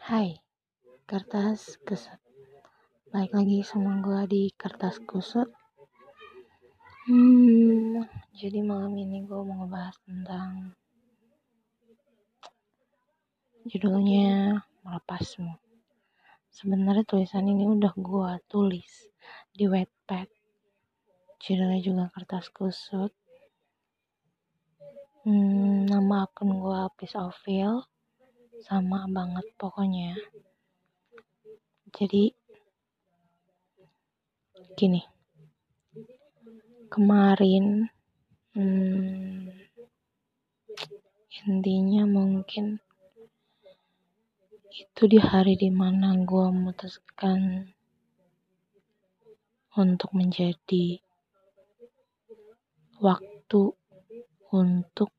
Hai, kertas kusut. Baik lagi sama gue di kertas kusut. Hmm, jadi malam ini gue mau ngebahas tentang judulnya melepasmu. Sebenarnya tulisan ini udah gue tulis di Wattpad. Judulnya juga kertas kusut. Hmm, nama akun gue of Feel sama banget pokoknya. Jadi gini. Kemarin hmm, intinya mungkin itu di hari di mana gue memutuskan untuk menjadi waktu untuk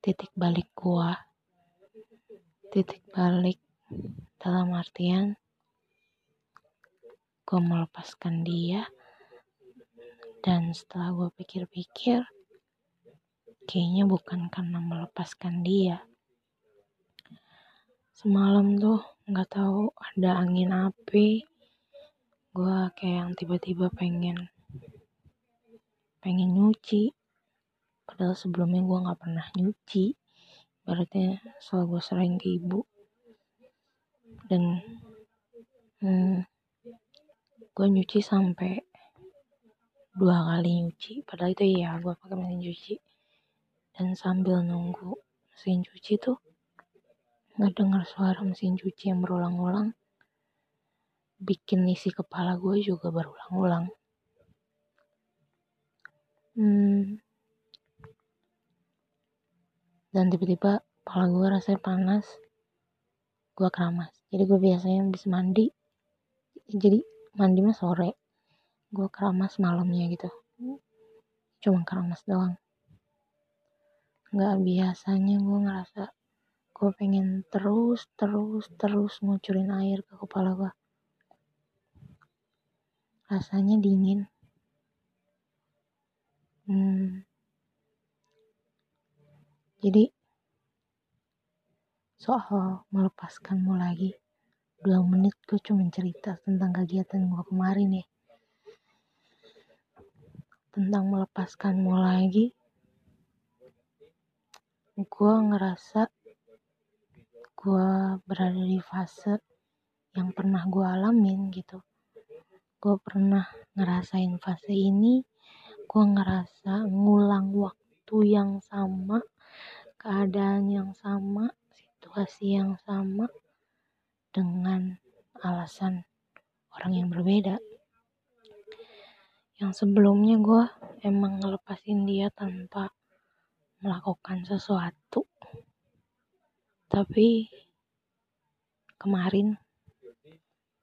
titik balik gue titik balik dalam artian gue melepaskan dia dan setelah gue pikir-pikir kayaknya bukan karena melepaskan dia. Semalam tuh nggak tahu ada angin api gue kayak yang tiba-tiba pengen pengen nyuci. Padahal sebelumnya gue nggak pernah nyuci berarti soal gue sering ke ibu. Dan hmm, gue nyuci sampai dua kali nyuci. Padahal itu ya gue pakai mesin cuci. Dan sambil nunggu mesin cuci tuh nggak dengar suara mesin cuci yang berulang-ulang. Bikin isi kepala gue juga berulang-ulang. Hmm, dan tiba-tiba kepala gue rasanya panas. Gue keramas. Jadi gue biasanya habis mandi. Jadi mandi mah sore. Gue keramas malamnya gitu. Cuma keramas doang. Nggak biasanya gue ngerasa gue pengen terus terus terus ngucurin air ke kepala gue rasanya dingin. Hmm, jadi soal melepaskanmu lagi dua menit gue cuma cerita tentang kegiatan gue kemarin ya. Tentang melepaskanmu lagi gue ngerasa gue berada di fase yang pernah gue alamin gitu. Gue pernah ngerasain fase ini gue ngerasa ngulang waktu yang sama keadaan yang sama, situasi yang sama dengan alasan orang yang berbeda. Yang sebelumnya gue emang ngelepasin dia tanpa melakukan sesuatu. Tapi kemarin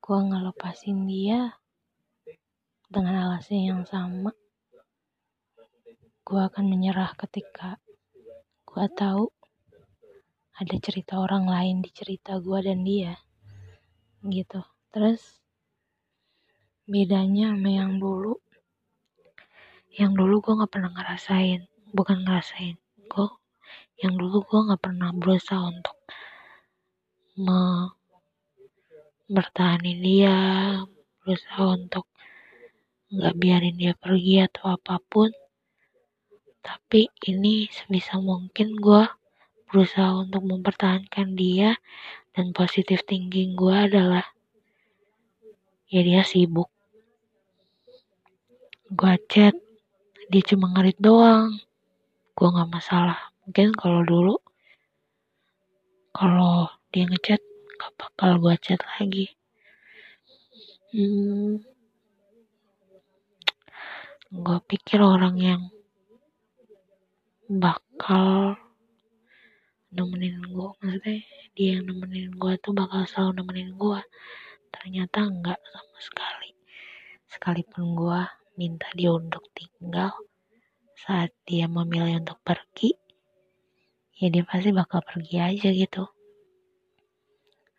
gue ngelepasin dia dengan alasan yang sama. Gue akan menyerah ketika gue tahu ada cerita orang lain di cerita gue dan dia gitu. Terus bedanya sama yang dulu. Yang dulu gue nggak pernah ngerasain bukan ngerasain gue yang dulu gue nggak pernah berusaha untuk me bertahani dia berusaha untuk nggak biarin dia pergi atau apa pun tapi ini sebisa mungkin gue berusaha untuk mempertahankan dia dan positif thinking gue adalah ya dia sibuk. Gue chat dia cuma ngerit doang. Gue nggak masalah. Mungkin kalau dulu kalau dia ngechat gak bakal gue chat lagi. Hmm, gue pikir orang yang bakal nemenin gue maksudnya dia yang nemenin gue tuh bakal selalu nemenin gue ternyata enggak sama sekali. Sekalipun gue minta dia untuk tinggal saat dia memilih untuk pergi ya dia pasti bakal pergi aja gitu.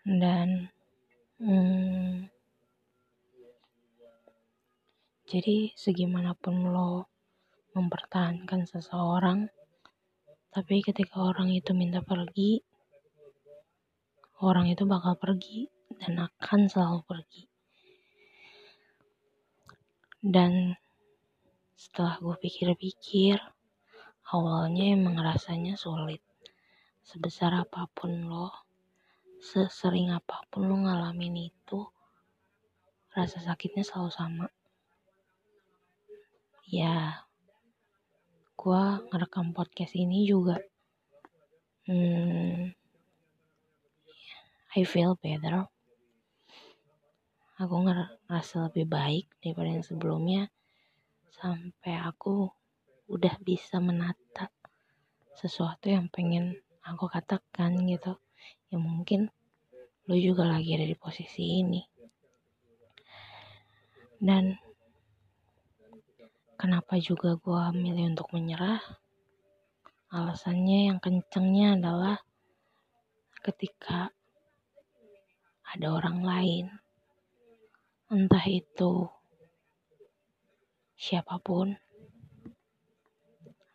Dan hmm, jadi segimanapun lo mempertahankan seseorang tapi ketika orang itu minta pergi orang itu bakal pergi dan akan selalu pergi. Dan setelah gue pikir-pikir, awalnya emang rasanya sulit. Sebesar apa pun lo, sesering apa pun lo ngalamin itu, rasa sakitnya selalu sama. Ya, gue ngerekam podcast ini juga. Hmm, I feel better. Aku ngerasa lebih baik daripada yang sebelumnya. Sampai aku udah bisa menata sesuatu yang pengen aku katakan gitu. Ya mungkin lu juga lagi ada di posisi ini. Dan kenapa juga gue milih untuk menyerah? Alasannya yang kencengnya adalah ketika ada orang lain entah itu siapa pun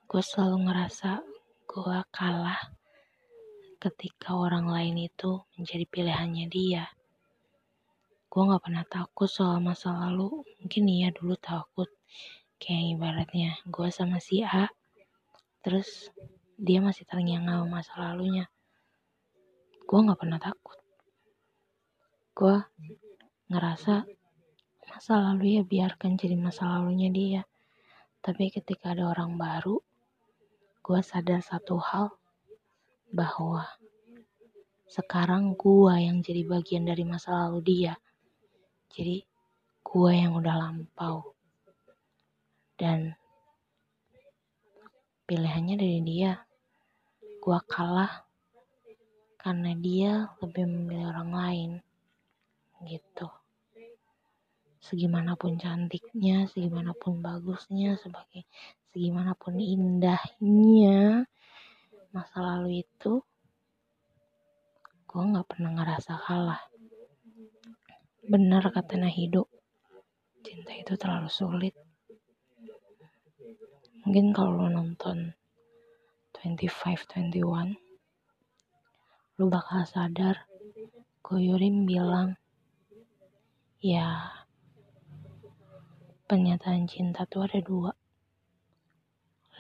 gue selalu ngerasa gue kalah ketika orang lain itu menjadi pilihannya dia. Gue gak pernah takut soal masa lalu. Mungkin iya dulu takut kayak ibaratnya gue sama si A terus dia masih terngiang sama masa lalunya. Gue gak pernah takut. Gue ngerasa masa lalu ya biarkan jadi masa lalunya dia. Tapi ketika ada orang baru gue sadar satu hal bahwa sekarang gue yang jadi bagian dari masa lalu dia. Jadi gue yang udah lampau dan pilihannya dari dia gue kalah karena dia lebih memilih orang lain gitu segimanapun cantiknya, segimanapun bagusnya, sebagai segimanapun indahnya masa lalu itu, gue nggak pernah ngerasa kalah. Benar kata Nahido, cinta itu terlalu sulit. Mungkin kalau lo nonton 25-21, lo bakal sadar Koyorim bilang, ya pernyataan cinta tuh ada dua.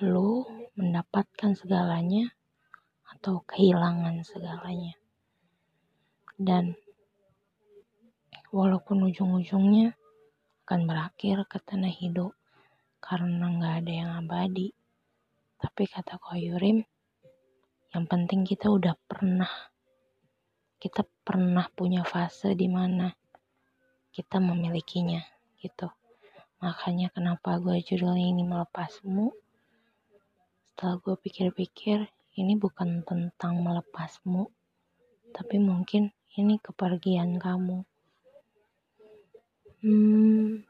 Lu mendapatkan segalanya atau kehilangan segalanya. Dan walaupun ujung-ujungnya akan berakhir ke tanah hidup karena nggak ada yang abadi. Tapi kata Koyurim, yang penting kita udah pernah, kita pernah punya fase di mana kita memilikinya gitu. Makanya kenapa gue judulnya ini melepasmu. Setelah gue pikir-pikir, ini bukan tentang melepasmu. Tapi mungkin ini kepergian kamu. Hmm,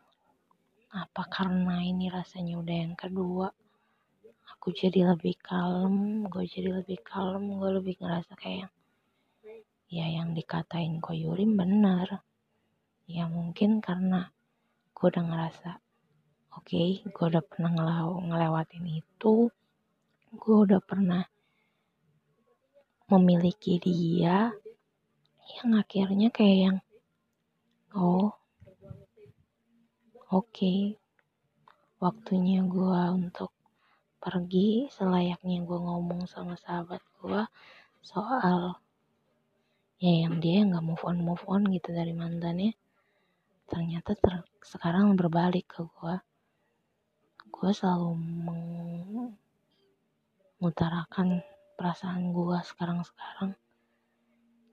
apa karena ini rasanya udah yang kedua? Aku jadi lebih kalem, gue jadi lebih kalem, gue lebih ngerasa kayak ya yang dikatain Koyurim benar. Ya mungkin karena gue udah ngerasa oke okay, gue udah pernah ngelewatin itu gue udah pernah memiliki dia yang akhirnya kayak yang oh oke. Waktunya gue untuk pergi. Selayaknya gue ngomong sama sahabat gue soal ya yang dia nggak move on move on gitu dari mantannya. Ternyata ter sekarang berbalik ke gue gue selalu mengutarakan perasaan gue sekarang-sekarang.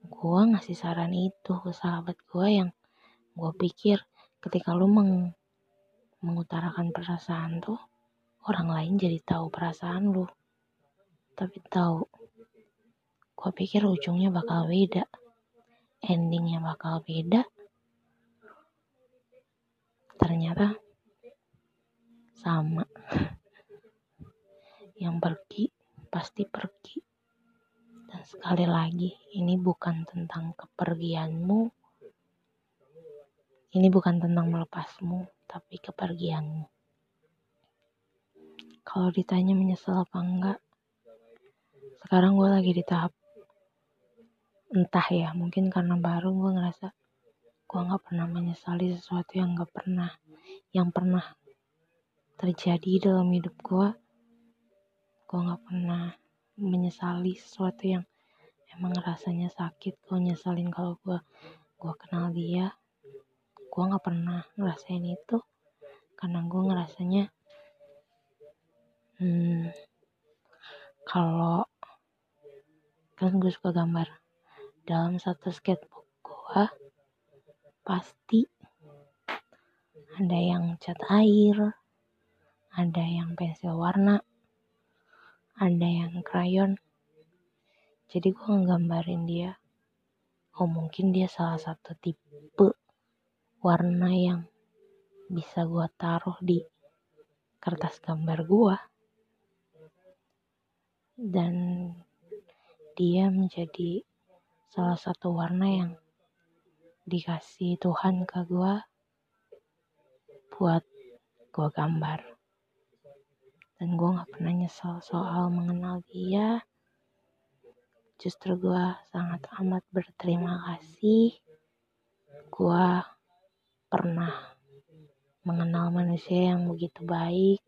Gue ngasih saran itu ke sahabat gue yang gue pikir ketika lu meng mengutarakan perasaan tuh orang lain jadi tahu perasaan lu. Tapi tahu gue pikir ujungnya bakal beda endingnya bakal beda. Ternyata sama. Yang pergi pasti pergi. Dan sekali lagi ini bukan tentang kepergianmu. Ini bukan tentang melepasmu tapi kepergianmu kalau ditanya menyesal apa enggak sekarang gue lagi di tahap entah ya mungkin karena baru gue ngerasa gue nggak pernah menyesali sesuatu yang nggak pernah yang pernah terjadi dalam hidup gue gue nggak pernah menyesali sesuatu yang emang rasanya sakit. Gue nyesalin kalau gue gue kenal dia gue nggak pernah ngerasain itu. Karena gue ngerasanya hmm, kalau kan gue suka gambar. Dalam satu sketchbook gue pasti ada yang cat air ada yang pensil warna ada yang krayon jadi gue nggambarin dia. Oh mungkin dia salah satu tipe warna yang bisa gue taruh di kertas gambar gue dan dia menjadi salah satu warna yang dikasih Tuhan ke gue buat gue gambar. Dan gue gak pernah nyesel soal mengenal dia. Justru gue sangat amat berterima kasih. Gue pernah mengenal manusia yang begitu baik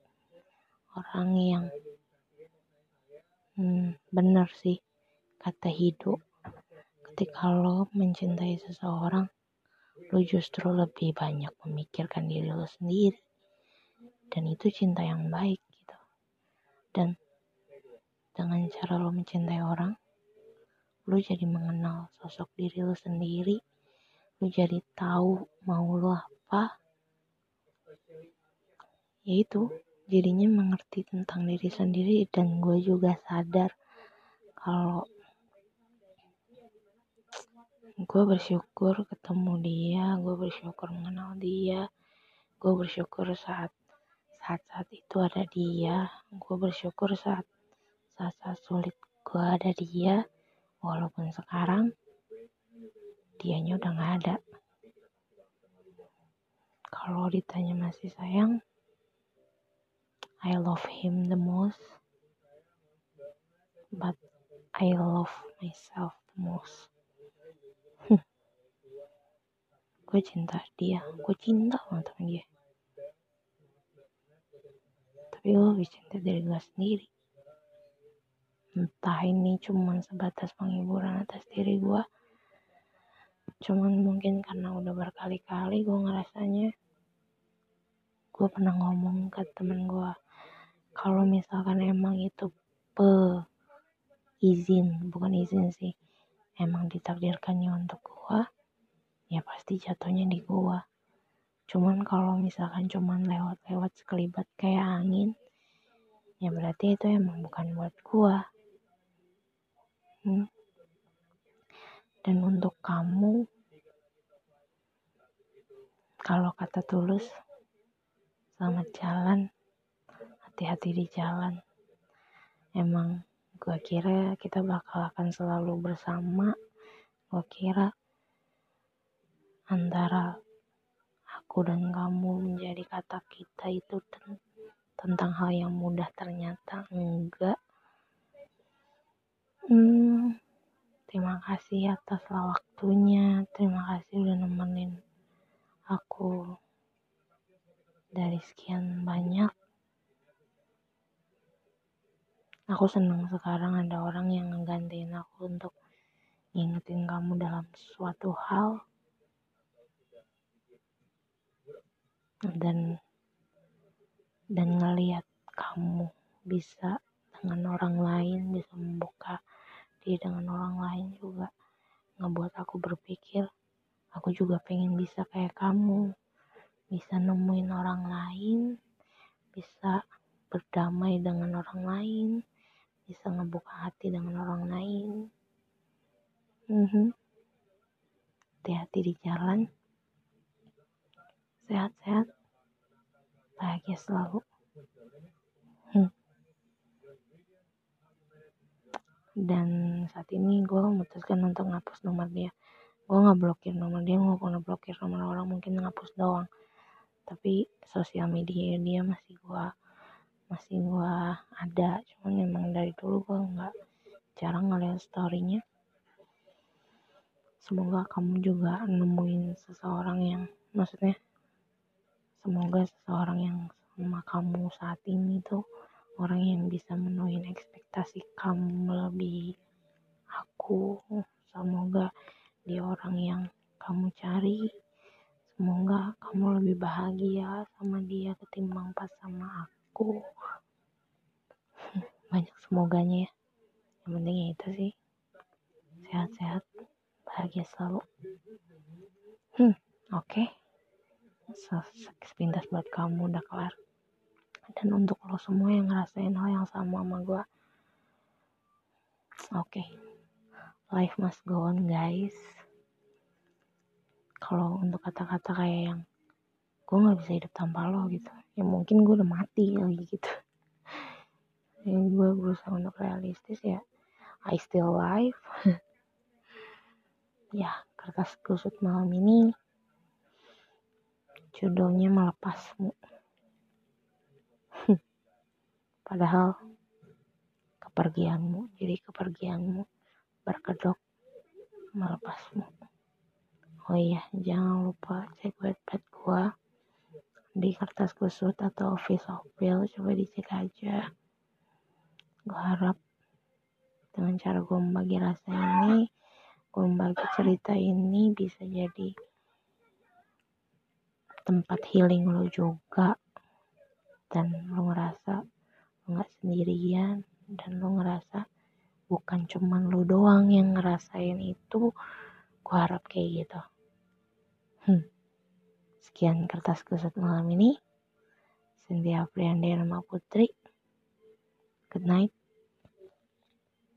orang yang hmm, bener sih kata hidup ketika lo mencintai seseorang lo justru lebih banyak memikirkan diri lo sendiri. Dan itu cinta yang baik dan dengan cara lo mencintai orang lo jadi mengenal sosok diri lo sendiri lo jadi tahu mau lo apa yaitu jadinya mengerti tentang diri sendiri dan gue juga sadar kalau gue bersyukur ketemu dia gue bersyukur mengenal dia gue bersyukur saat saat-saat itu ada dia gue bersyukur saat saat-saat sulit gue ada dia walaupun sekarang dianya udah gak ada. Kalau ditanya masih sayang I love him the most but I love myself the most. Gue cinta dia. Gue cinta banget sama dia. Tapi lo lebih cinta dari gue sendiri. Entah ini cuman sebatas penghiburan atas diri gue cuman mungkin karena udah berkali-kali gue ngerasanya gue pernah ngomong ke temen gue kalau misalkan emang itu pe izin bukan izin sih emang ditakdirkannya untuk gue ya pasti jatuhnya di gue cuman kalau misalkan cuman lewat-lewat sekelibat kayak angin ya berarti itu emang bukan buat gua hmm. Dan untuk kamu kalau kata tulus selamat jalan. Hati-hati di jalan. Emang gua kira kita bakal akan selalu bersama. Gua kira antara aku dan kamu menjadi kata kita itu tentang hal yang mudah ternyata enggak. Hmm, terima kasih atas waktunya. Terima kasih udah nemenin aku dari sekian banyak. Aku senang sekarang ada orang yang ngegantiin aku untuk ngingetin kamu dalam suatu hal. Dan dan ngeliat kamu bisa dengan orang lain bisa membuka diri dengan orang lain juga ngebuat aku berpikir aku juga pengen bisa kayak kamu bisa nemuin orang lain bisa berdamai dengan orang lain bisa ngebuka hati dengan orang lain mm-hmm. hati-hati di jalan sehat-sehat, bahagia selalu. Hmm. Dan saat ini gue memutuskan untuk ngapus nomor dia. Gue nggak blokir nomor dia, gue pernah blokir nomor orang mungkin ngapus doang. Tapi sosial media dia masih gue masih gue ada cuman memang dari dulu gue nggak jarang ngeliat storynya semoga kamu juga nemuin seseorang yang maksudnya semoga seseorang yang sama kamu saat ini tuh orang yang bisa menuhin ekspektasi kamu lebih aku. Semoga dia orang yang kamu cari. Semoga kamu lebih bahagia sama dia ketimbang pas sama aku. Banyak semoganya ya. Yang penting ya itu sih. Sehat-sehat bahagia selalu. Hmm oke. Okay. sepintas buat kamu udah kelar dan untuk lo semua yang ngerasain hal yang sama sama gue oke. Okay. life must go on guys. Kalau untuk kata-kata kayak yang gue nggak bisa hidup tanpa lo gitu. Ya mungkin gue udah mati lagi gitu. Ya gue berusaha untuk realistis ya I still alive. Ya kertas kusut malam ini judulnya melepasmu Padahal kepergianmu, jadi kepergianmu berkedok melepasmu. Oh iya, jangan lupa cek website gua di kertas kusut atau official bill coba dicek aja. Gua harap dengan cara gue membagi rasa ini, gue membagi cerita ini bisa jadi tempat healing lo juga dan lo ngerasa nggak sendirian dan lo ngerasa bukan cuman lo doang yang ngerasain itu gue harap kayak gitu. Hmm. sekian kertas kusut malam ini. Cynthia Priandera Putri. Good night